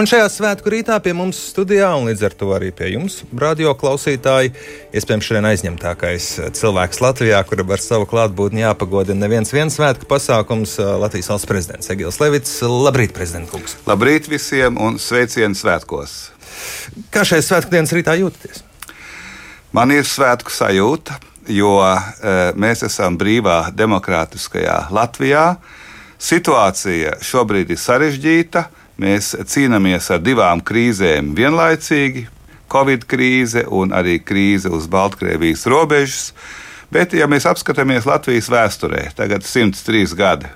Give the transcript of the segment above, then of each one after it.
Un šajā svētku rītā pie mums studijā, un līdz ar to arī pie jums, radio klausītāji, iespējams, šodien aizņemtākais cilvēks Latvijā, kuram ar savu klātbūtni jāpagodina neviens viens svētku pasākums - Latvijas valsts prezidents Egils Levits. Labrīt, prezidentkungs! Labrīt visiem un sveicienu svētkos! Kā šajā svētku dienas rītā jūtaties? Man ir svētku sajūta, jo e, mēs esam brīvā, demokrātiskajā Latvijā. Situācija šobrīd ir sarežģīta Mēs cīnāmies ar divām krīzēm vienlaicīgi - Covid krīze un arī krīze uz Baltkrievijas robežas. Bet, ja mēs apskatāmies Latvijas vēsturē, tagad 103 gadi,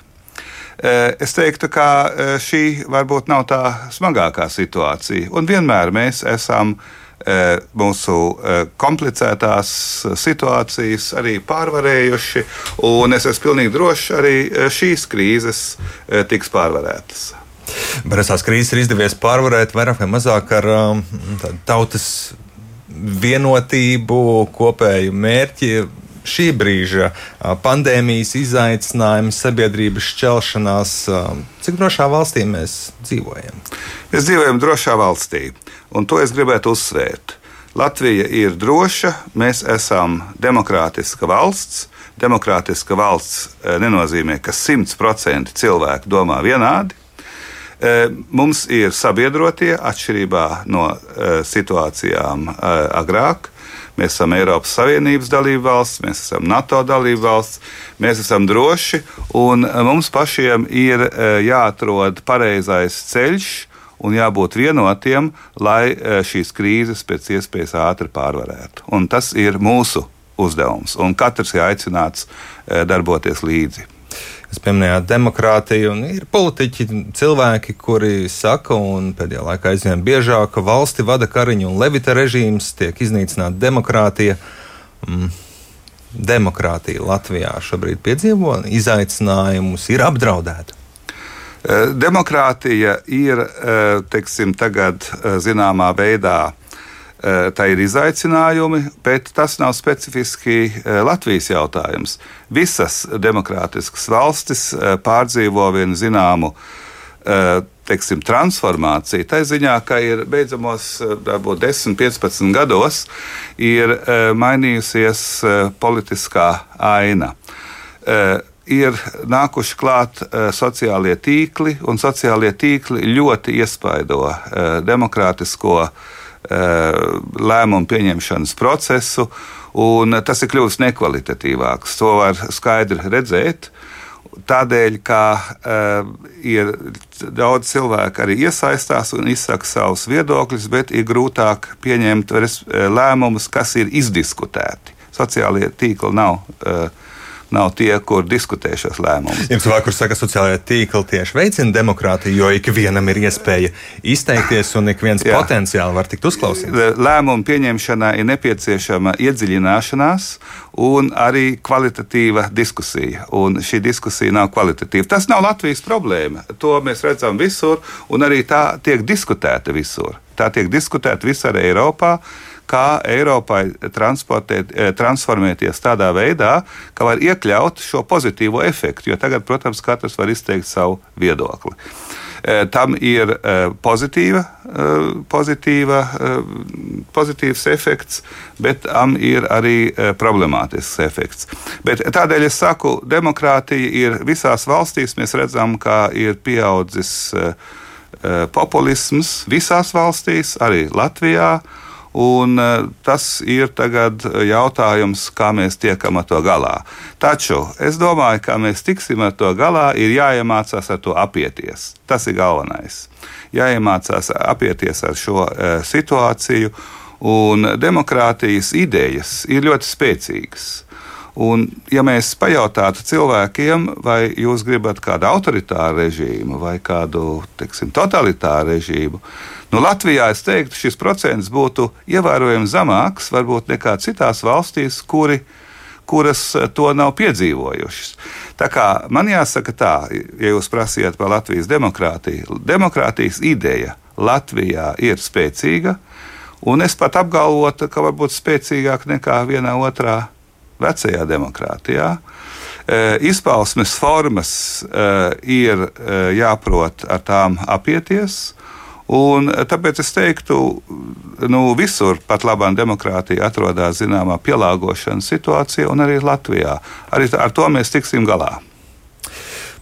e, es teiktu, ka e, šī varbūt nav tā smagākā situācija. Un vienmēr mēs esam e, mūsu komplicētās situācijas arī pārvarējuši, un es esmu pilnīgi drošs, arī šīs krīzes tiks pārvarētas. Bet esās krīzes ir izdevies pārvarēt vairāk vai mazāk ar um, tautas vienotību, kopēju mērķi. Šī brīža uh, pandēmijas izaicinājumi, sabiedrības šķelšanās, um, cik drošā valstī mēs dzīvojam? Mēs dzīvojam drošā valstī, un to es gribētu uzsvērt. Latvija ir droša, mēs esam demokrātiska valsts. Demokrātiska valsts uh, nenozīmē, ka 100% cilvēku domā vienādi. E, mums ir sabiedrotie atšķirībā no e, situācijām e, agrāk. Mēs esam Eiropas Savienības dalība valsts, mēs esam NATO dalība valsts, mēs esam droši, un mums pašiem ir jāatrod pareizais ceļš un jābūt vienotiem, lai šīs krīzes pēc iespējas ātri pārvarētu. Un tas ir mūsu uzdevums, un katrs ir aicināts darboties līdzi. Jūs pieminējāt demokrātiju, un ir politiķi, cilvēki, kuri saka, un pēdējā laikā aizvien biežāk, ka valsti vada kariņu un levita režīms, tiek iznīcināta demokrātija. Mm. Demokrātija Latvijā šobrīd piedzīvo izaicinājumus, ir apdraudēta. Eh, demokrātija ir eh, teiksim, tagad eh, zināmā veidā tā ir izaicinājumi, bet tas nav specifiski eh, Latvijas jautājums. Visas demokrātiskas valstis eh, pārdzīvo vienu zināmu teiksim, transformāciju. Tā ziņā, ka ir beidzamos varbūt 10, 15 gados ir mainījusies politiskā aina. Ir nākuši klāt sociālie tīkli, un sociālie tīkli ļoti iespaido demokrātisko uh, Eh, lēmumu pieņemšanas procesu, un tas ir kļuvis nekvalitatīvāks. To var skaidri redzēt. Tādēļ, ka uh, ir daudz cilvēku arī iesaistās un izsaka savus viedokļus, bet ir grūtāk pieņemt lēmumus, kas ir izdiskutēti. Sociālie tīkli nav uh, nav tie, kur diskutē šos lēmumus. Jums cilvēki, kur saka, ka sociālajā tīkla tieši veicina demokrātiju, jo ikvienam ir iespēja izteikties un ik viens Jā. potenciāli var tikt uzklausīts. Lēmumu pieņemšanā ir nepieciešama iedziļināšanās un arī kvalitatīva diskusija. Un šī diskusija nav kvalitatīva. Tas nav Latvijas problēma. To mēs redzam visur, un arī tā tiek diskutēta visur. Tā tiek diskutēta visur Eiropā kā Eiropai eh, transformēties tādā veidā, ka var iekļaut šo pozitīvo efektu. Jo tagad, protams, katrs var izteikt savu viedokli. Eh, tam ir eh, pozitīva, pozitīva, pozitīvs efekts, bet tam ir arī problemātisks efekts. Bet tādēļ es saku, demokrātija ir visās valstīs. Mēs redzam, ka ir pieaudzis populisms visās valstīs, arī Latvijā. Un e, tas ir tagad jautājums, kā mēs tiekam ar to galā. Taču es domāju, ka mēs tiksim ar to galā, ir jāiemācās ar to apieties. Tas ir galvenais. Jāiemācās apieties ar šo e, situāciju, un demokrātijas idejas ir ļoti spēcīgas. Un, ja mēs pajautātu cilvēkiem, vai jūs gribat kādu autoritāru režīmu vai kādu teiksim, totalitāru režīmu, Nu, Latvijā es teiktu, šis procents būtu ievērojami zemāks varbūt nekā citās valstīs, kuri, kuras eh, to nav piedzīvojušas. Tā kā man jāsaka tā, ja jūs prasījāt par Latvijas demokrātiju, demokrātijas ideja Latvijā ir spēcīga, un es pat apgalvotu, ka varbūt spēcīgāk nekā vienā otrā vecajā demokrātijā. E, izpausmes formas e, ir e, jāprot ar tām apieties, Un, tāpēc es teiktu, nu, visur pat labā demokrātija atrodas zināmā pielāgošanas situācijā, un arī Latvijā. Arī ar to mēs tiksim galā.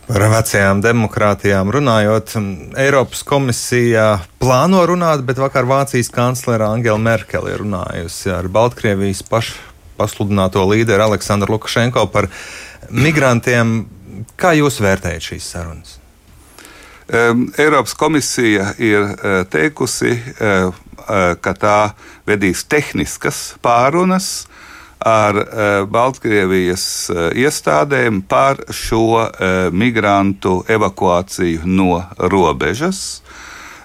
Par vecajām demokrātijām runājot, Eiropas komisija plāno runāt, bet vakar Vācijas kanclere Angela Merkele runājusi ar Baltkrievijas pašu pasludināto līderu Aleksandru Lukašenko par migrantiem. Kā jūs vērtējat šīs sarunas? Eiropas komisija ir e, teikusi, e, e, ka tā vedīs tehniskas pārunas ar Baltkrievijas iestādēm par šo migrantu evakuāciju no robežas.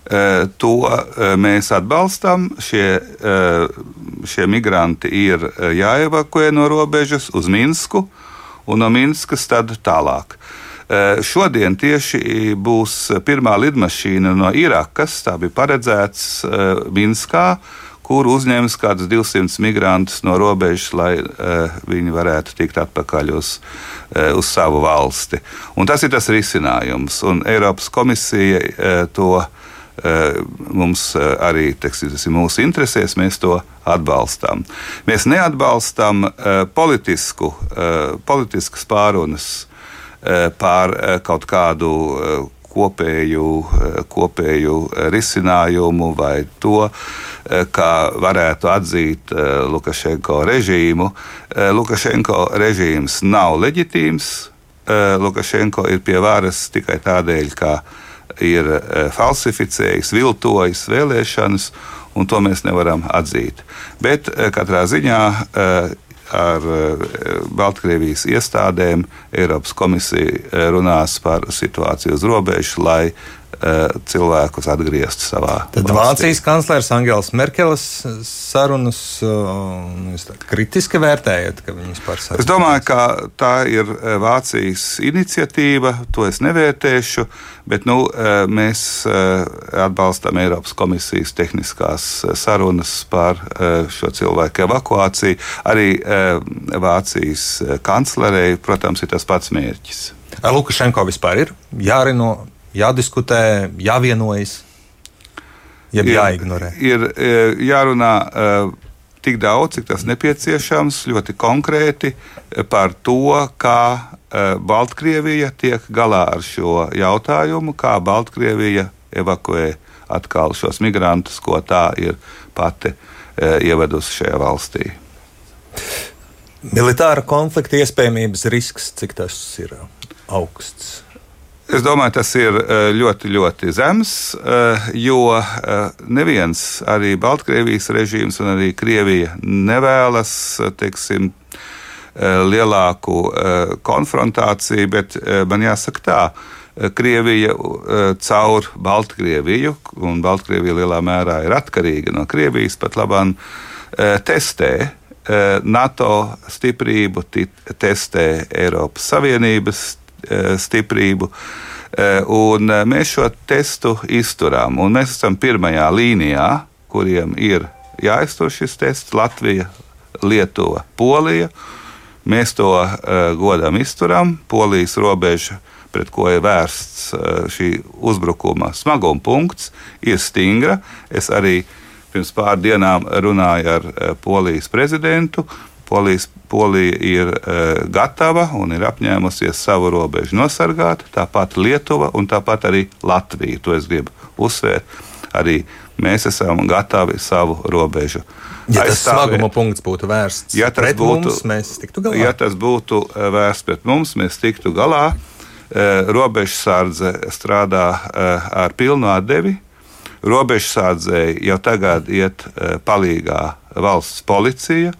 To mēs atbalstam. Šie, šie migranti ir jāevakuē no robežas uz Minsku un no Minskas tad tālāk. Eh, šodien tieši būs pirmā lidmašīna no Irakas. Tā bija paredzēts eh, Minskā, kur uzņems kādus 200 migrantus no robežas, lai viņi varētu tikt atpakaļ uz, uz savu valsti. Un tas ir tas risinājums. Un Eiropas komisija to uh, mums uh, arī teksim, tas ir mūsu interesēs, mēs to atbalstām. Mēs neatbalstam uh, politisku, politiskas pārunas Eh, eh, kaut kādu eh, kopēju, kopēju risinājumu vai to, kā varētu atzīt Lukašenko režīmu. Lukašenko režīms nav leģitīms. Lukašenko ir pie varas tikai tādēļ, ka ir falsificējis, viltojis vēlēšanas, un to mēs nevaram atzīt. Bet katrā ziņā ar eh, Baltkrievijas iestādēm Eiropas komisija eh, runās par situāciju uz robežas, lai cilvēkus atgrieztu savā. Tad valstī. Vācijas kanclers Angels Merkeles sarunas uh, kritiski vērtējat, ka viņas pārstāv? Es domāju, ka tā ir Vācijas iniciatīva, to es nevērtēšu. Bet nu, eh, mēs eh, atbalstam Eiropas komisijas tehniskās eh, sarunas par šo cilvēku evakuāciju. Arī Vācijas kanclerei, protams, ir tas pats mērķis. Lukašenko vispār ir jārino, jādiskutē, jāvienojas, jeb jāignorē. Ir, ir jārunā tik daudz, cik tas nepieciešams, ļoti konkrēti par to, kā Baltkrievija tiek galā ar šo jautājumu, kā Baltkrievija evakuē atkal šos migrantus, ko tā ir pati ievedusi šajā valstī. Militāra konflikta iespējamības risks, cik tas ir augsts? Es domāju, tas ir eh, ļoti, ļoti zems, jo neviens, arī Baltkrievijas režīms un arī Krievija nevēlas, teiksim, Eh, lielāku eh, konfrontāciju, bet eh, man jāsaka tā. Krievija caur Baltkrieviju, un Baltkrievija lielā mērā ir atkarīga no Krievijas, pat labāk testē NATO stiprību, testē Eiropas Savienības stiprību. Un mēs šo testu izturām, un mēs esam pirmajā līnijā, kuriem ir jāiztur šis tests - Latvija, Lietuva, Polija. Mēs to godam izturam. Polijas robeža, pret ko ir vērsts šī uzbrukuma smaguma punkts, ir stingra. Es arī pirms pāris dienām runāju ar Polijas prezidentu. Polijas, Polija ir uh, gatava un ir apņēmusies savu robežu nosargāt, tāpat Lietuva un tāpat arī Latvija. To es gribu uzsvērt. Arī mēs esam gatavi savu robežu Ja tas smaguma punkts būtu vērsts ja pret būtu, mums, mēs tiktu galā. Ja tas būtu eh, vērsts pret mums, mēs tiktu galā. Eh, robežsardze strādā ar pilnu atdevi. Robežsardzei jau tagad iet palīgā valsts policija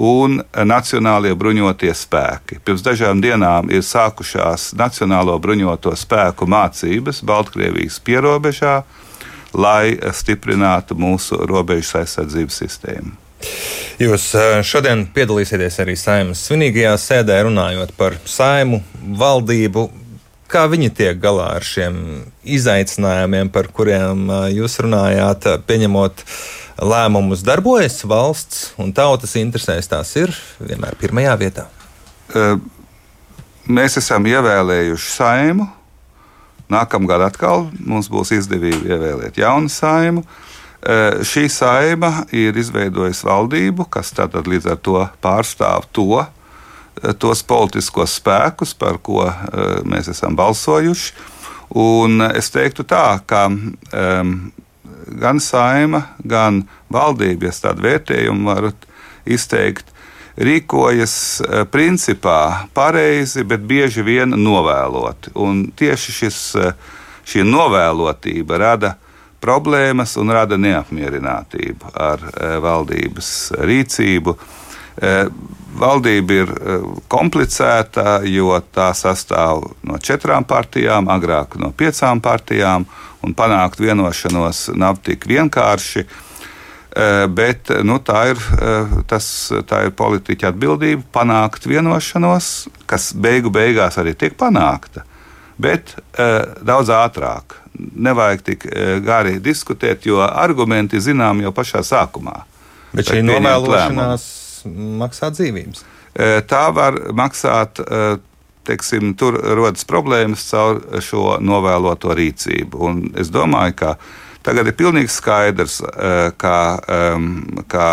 un Nacionālie bruņotie spēki. Pirms dažām dienām ir sākušās Nacionālo bruņoto spēku mācības Baltkrievijas pierobežā lai stiprinātu mūsu robežu aizsardzības sistēmu. Jūs eh, šodien piedalīsieties arī saimnes svinīgajā sēdē, runājot par saimu, valdību. Kā viņi tiek galā ar šiem izaicinājumiem, par kuriem eh, jūs runājāt, pieņemot lēmumus, darbojas valsts un tautas interesēs, tās ir vienmēr pirmajā vietā? Mēs esam ievēlējuši saimu, Nākamgad atkal mums būs izdevība ievēlēt jaunu saimu. Šī saima ir izveidojusi valdību, kas tātad līdz ar to pārstāv to, tos politiskos spēkus, par ko mēs esam balsojuši. Un es teiktu tā, ka um, gan saima, gan valdība, ja tādu vērtējumu varat izteikt, rīkojas eh, principā pareizi, bet bieži vien novēloti. Un tieši šis, eh, šī novēlotība rada problēmas un rada neapmierinātību ar eh, valdības rīcību. Valdība ir komplicēta, jo tā sastāv no četrām partijām, agrāk no piecām partijām, un panākt vienošanos nav tik vienkārši. Eh, bet nu, tā, ir, eh, tas, tā ir politiķa atbildība panākt vienošanos, kas beigu beigās arī tiek panākta, bet daudz ātrāk. Nevajag tik gari diskutēt, jo argumenti zinām jau pašā sākumā. Bet šī novēlošanās maksā dzīvības. Uh, tā var maksāt. Uh, teiksim, tur rodas problēmas caur šo novēloto rīcību. Un es domāju, ka Tagad ir pilnīgi skaidrs, eh, ka, ka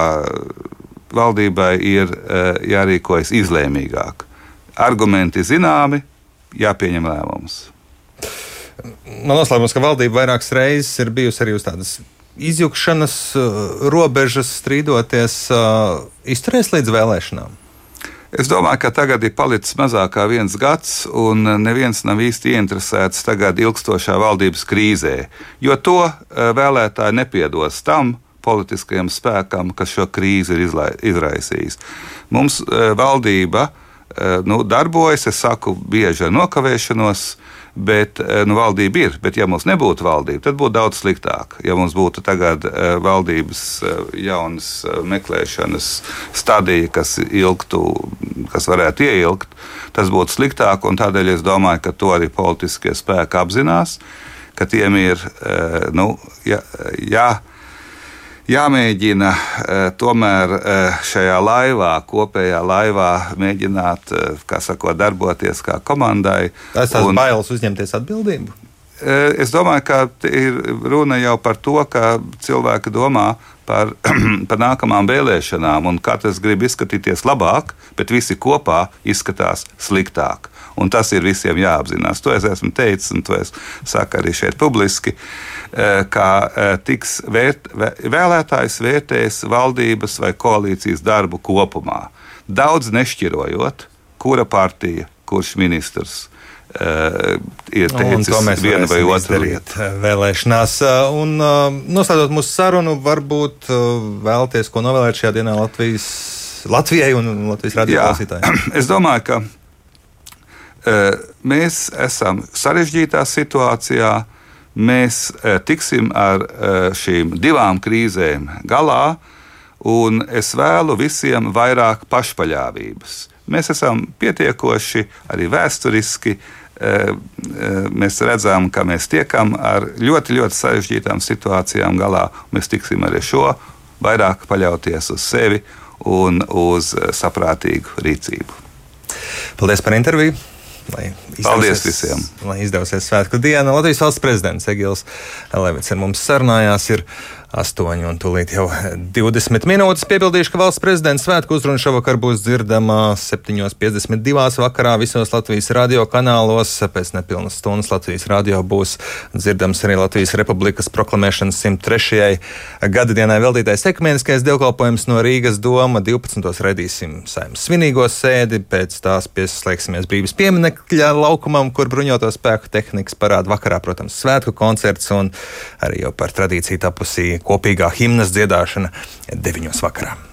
valdībai ir jārīkojas izlēmīgāk. Argumenti zināmi, jāpieņem lēmums. Man noslēpums, ka valdība vairākas reizes ir bijusi arī uz tādas izjukšanas eh, robežas, strīdoties, izturēs līdz vēlēšanām. Es domāju, ka tagad ir palicis mazāk kā viens gads, un neviens nav īsti ieinteresēts tagad ilgstošā valdības krīzē, jo to eh, vēlētāji nepiedos tam politiskajam spēkam, kas šo krīzi ir izraisījis. Mums eh, valdība eh, nu, darbojas, es saku, bieži ar nokavēšanos bet eh, nu, valdība ir. Bet, ja mums nebūtu valdība, tad būtu daudz sliktāk. Ja mums būtu tagad uh, valdības uh, jaunas meklēšanas stadija, kas ilgtu, kas varētu ieilgt, tas būtu sliktāk. Tādēļ es domāju, ka to arī politiskie spēki apzinās, ka tiem ir nu, jā. jā jāmēģina eh, tomēr eh, šajā laivā, kopējā laivā, mēģināt, eh, kā sakot, darboties kā komandai. Tas ir bailes uzņemties atbildību. Es domāju, ka ir runa jau par to, ka cilvēki domā par, par nākamām vēlēšanām, un katrs grib izskatīties labāk, bet visi kopā izskatās sliktāk. Un tas ir visiem jāapzinās. To es esmu teicis, un to es saku arī šeit publiski. Eh, kā eh, tiks vērt, vēlētājs vērtēs valdības vai koalīcijas darbu kopumā. Daudz nešķirojot, kura partija, kurš ministrs. Uh, ir teicis vienu vai otru lietu. Vēlēšanās. Un uh, noslēdzot mūsu sarunu, varbūt uh, vēlties, ko novēlēt šajā dienā Latvijas, Latvijai un Latvijas radioklausītājiem. Es domāju, ka mēs esam sarežģītā situācijā mēs tiksim ar šīm divām krīzēm galā, un es vēlu visiem vairāk pašpaļāvības. Mēs esam pietiekoši arī vēsturiski. E, mēs redzam, ka mēs tiekam ar ļoti, ļoti sarežģītām situācijām galā. Mēs tiksim arī šo vairāk paļauties uz sevi un uz saprātīgu rīcību. Paldies par interviju! Lai Paldies visiem! Lai izdevsies svētku diena. Latvijas valsts prezidents Egils Levits ar mums sarunājās. Ir 8 un tūlīt jau 20 minūtes. Piebildīšu, ka valsts prezidents svētku uzruna šovakar būs dzirdama 7.52. vakarā visos Latvijas radio kanālos. Pēc nepilnas stundas Latvijas radio būs dzirdams arī Latvijas Republikas proklamēšanas 103. gadadienai veltītais ekumeniskais dievkalpojums no Rīgas doma. 12. redīsim saimnes svinīgo sēdi, pēc tās pieslēgsimies brīvības pieminekļa laukumam, kur bruņoto spēku tehnikas parāda vakarā, protams, svētku koncerts un arī jau par tradīciju tapusī kopīgā himnas dziedāšana 9. vakarā.